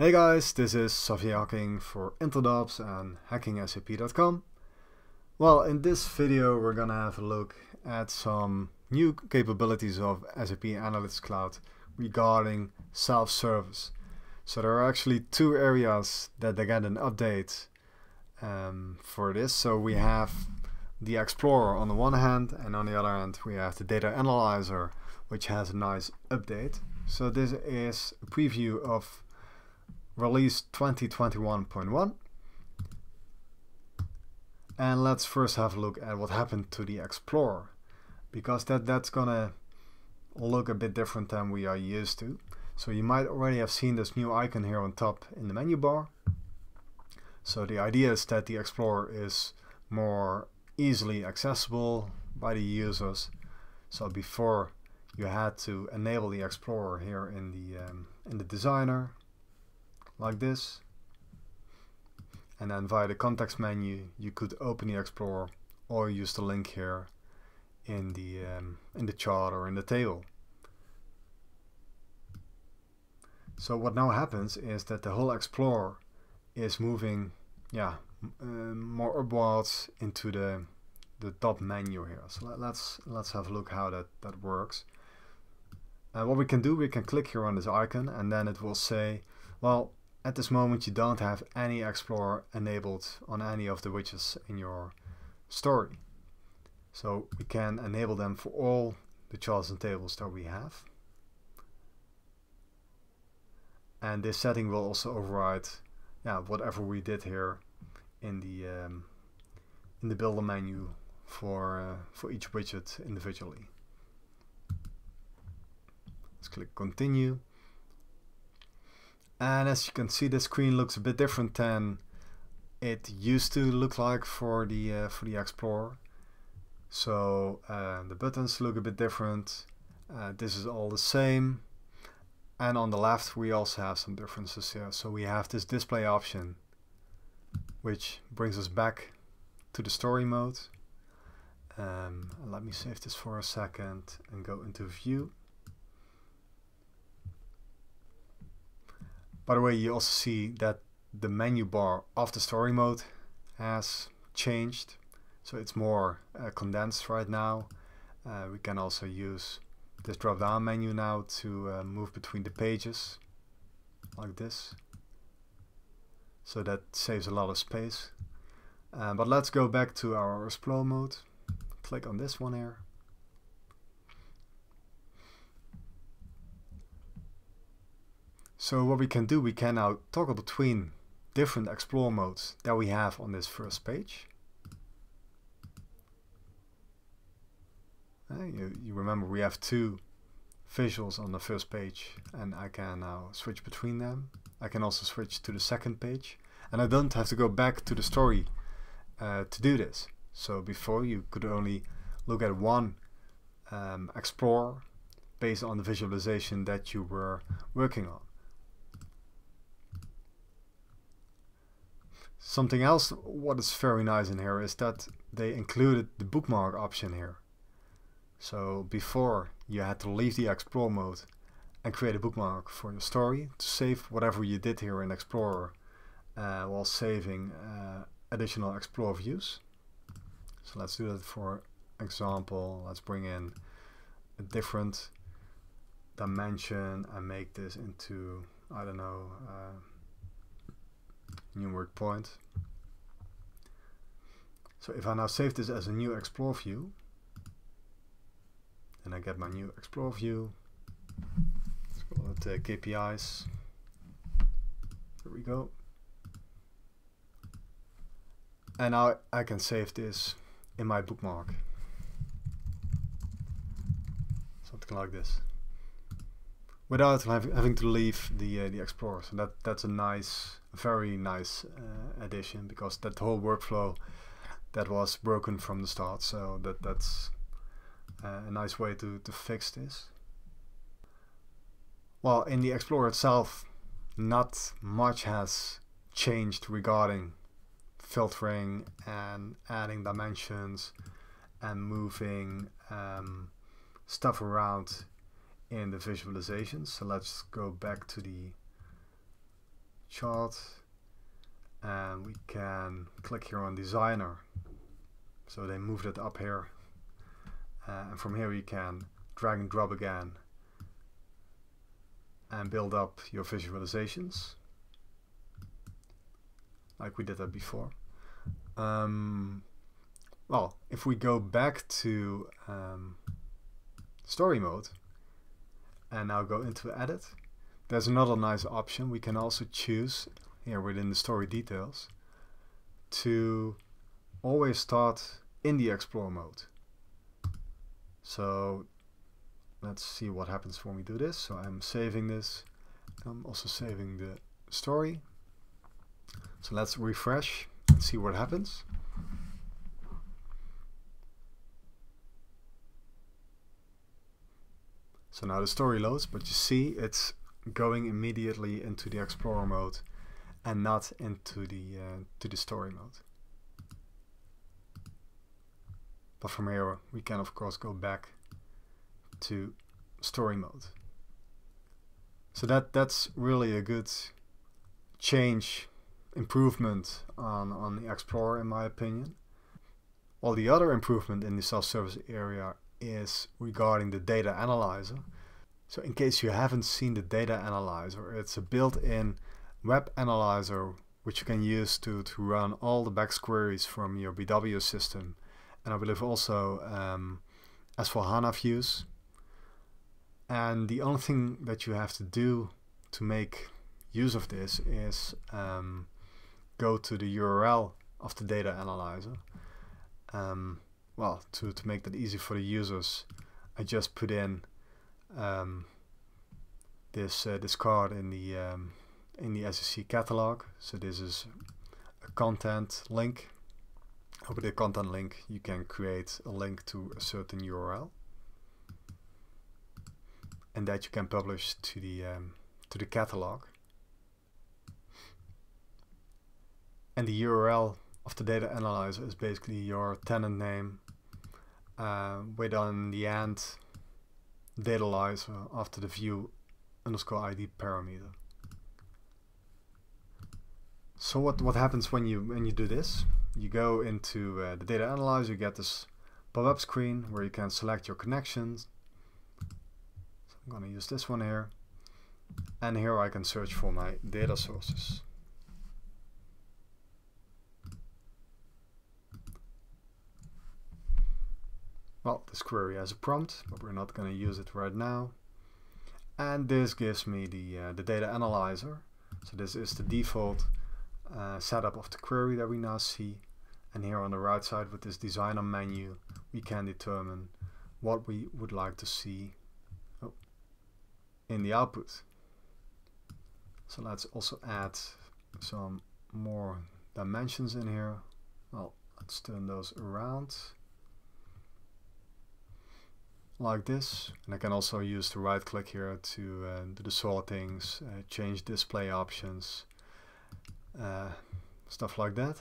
Hey guys, this is Xavier Hacking for Interdobs and HackingSAP.com. Well, in this video we're gonna have a look at some new capabilities of SAP Analytics Cloud regarding self-service. So there are actually two areas that they get an update um, for this. So we have the Explorer on the one hand and on the other hand we have the Data Analyzer which has a nice update. So this is a preview of release 2021.1 and let's first have a look at what happened to the Explorer because that that's gonna look a bit different than we are used to. So you might already have seen this new icon here on top in the menu bar. So the idea is that the Explorer is more easily accessible by the users. So before you had to enable the Explorer here in the um, in the designer like this and then via the context menu you could open the Explorer or use the link here in the um, in the chart or in the table. So what now happens is that the whole Explorer is moving yeah uh, more upwards into the the top menu here. So let, us let's have a look how that that works. And what we can do, we can click here on this icon and then it will say, well, at this moment you don't have any Explorer enabled on any of the widgets in your story. So we can enable them for all the charts and tables that we have. And this setting will also override yeah, whatever we did here in the um, in the builder menu for uh, for each widget individually. Let's click continue and as you can see the screen looks a bit different than it used to look like for the uh, for the Explorer. So uh, the buttons look a bit different. Uh, this is all the same. And on the left we also have some differences here. So we have this display option which brings us back to the story mode. Um, let me save this for a second and go into view By the way, you also see that the menu bar of the story mode has changed. So it's more uh, condensed right now. Uh, we can also use this drop down menu now to uh, move between the pages like this. So that saves a lot of space. Uh, but let's go back to our explore mode. Click on this one here. So what we can do, we can now toggle between different explore modes that we have on this first page. Uh, you, you remember we have two visuals on the first page and I can now switch between them. I can also switch to the second page and I don't have to go back to the story uh, to do this. So before you could only look at one um, explore based on the visualization that you were working on. Something else what is very nice in here is that they included the bookmark option here. So before you had to leave the Explore mode and create a bookmark for your story to save whatever you did here in Explorer uh, while saving uh, additional Explore views. So let's do that for example. Let's bring in a different dimension and make this into, I don't know, uh, new work point. So if I now save this as a new explore view, and I get my new explore view, let's call it uh, KPIs. There we go. And now I can save this in my bookmark. Something like this. Without having to leave the uh, the Explorer. So that that's a nice very nice uh, addition because that whole workflow that was broken from the start so that that's uh, a nice way to, to fix this well in the Explorer itself not much has changed regarding filtering and adding dimensions and moving um, stuff around in the visualizations so let's go back to the chart and we can click here on designer. So they moved it up here. Uh, and from here you can drag and drop again and build up your visualizations like we did that before. Um, well if we go back to um, story mode and now go into edit. There's another nice option. We can also choose here within the story details to always start in the explore mode. So let's see what happens when we do this. So I'm saving this. I'm also saving the story. So let's refresh and see what happens so now the story loads but you see it's going immediately into the explorer mode and not into the uh, to the story mode. But from here we can of course go back to story mode. So that that's really a good change, improvement on, on the Explorer in my opinion. While the other improvement in the self-service area is regarding the data analyzer. So in case you haven't seen the data analyzer, it's a built-in web analyzer which you can use to, to run all the BEx queries from your BW system and I believe also um, S4HANA views and the only thing that you have to do to make use of this is um, go to the URL of the data analyzer um, well to, to make that easy for the users I just put in um, this uh, this card in the um, in the SAC catalog. So this is a content link. Over the content link you can create a link to a certain URL and that you can publish to the um, to the catalog. And the URL of the data analyzer is basically your tenant name uh, with on the end data after the view underscore ID parameter. So what, what happens when you when you do this? You go into uh, the data analyzer, you get this pop-up screen where you can select your connections. So I'm going to use this one here. And here I can search for my data sources. Well, this query has a prompt, but we're not going to use it right now. And this gives me the, uh, the data analyzer. So this is the default uh, setup of the query that we now see and here on the right side with this designer menu we can determine what we would like to see oh, in the output so let's also add some more dimensions in here well let's turn those around like this and I can also use the right click here to uh, do the sortings, uh, change display options uh, stuff like that.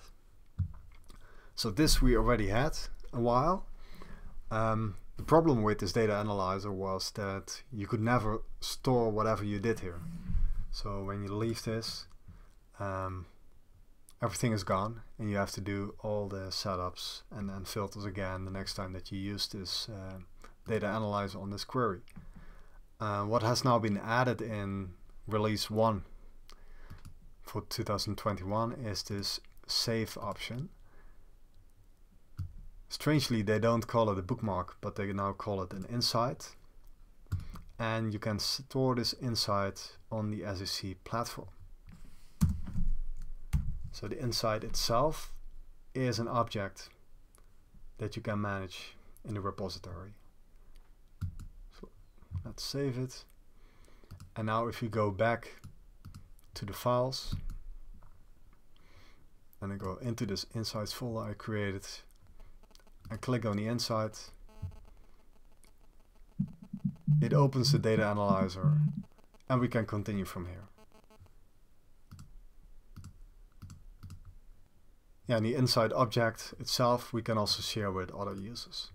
So this we already had a while. Um, the problem with this data analyzer was that you could never store whatever you did here. So when you leave this, um, everything is gone and you have to do all the setups and then filters again the next time that you use this uh, data analyzer on this query. Uh, what has now been added in release 1 for 2021 is this save option. Strangely, they don't call it a bookmark, but they now call it an insight. And you can store this insight on the SAC platform. So the insight itself is an object that you can manage in the repository. Let's save it. And now if you go back to the files and I go into this insights folder I created and click on the insight it opens the data analyzer and we can continue from here. Yeah, and the insight object itself we can also share with other users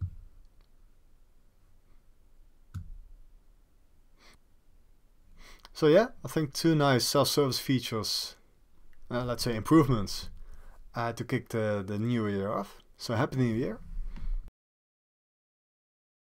So yeah, I think two nice self-service features uh, let's say improvements uh, to kick the, the new year off. So happy new year.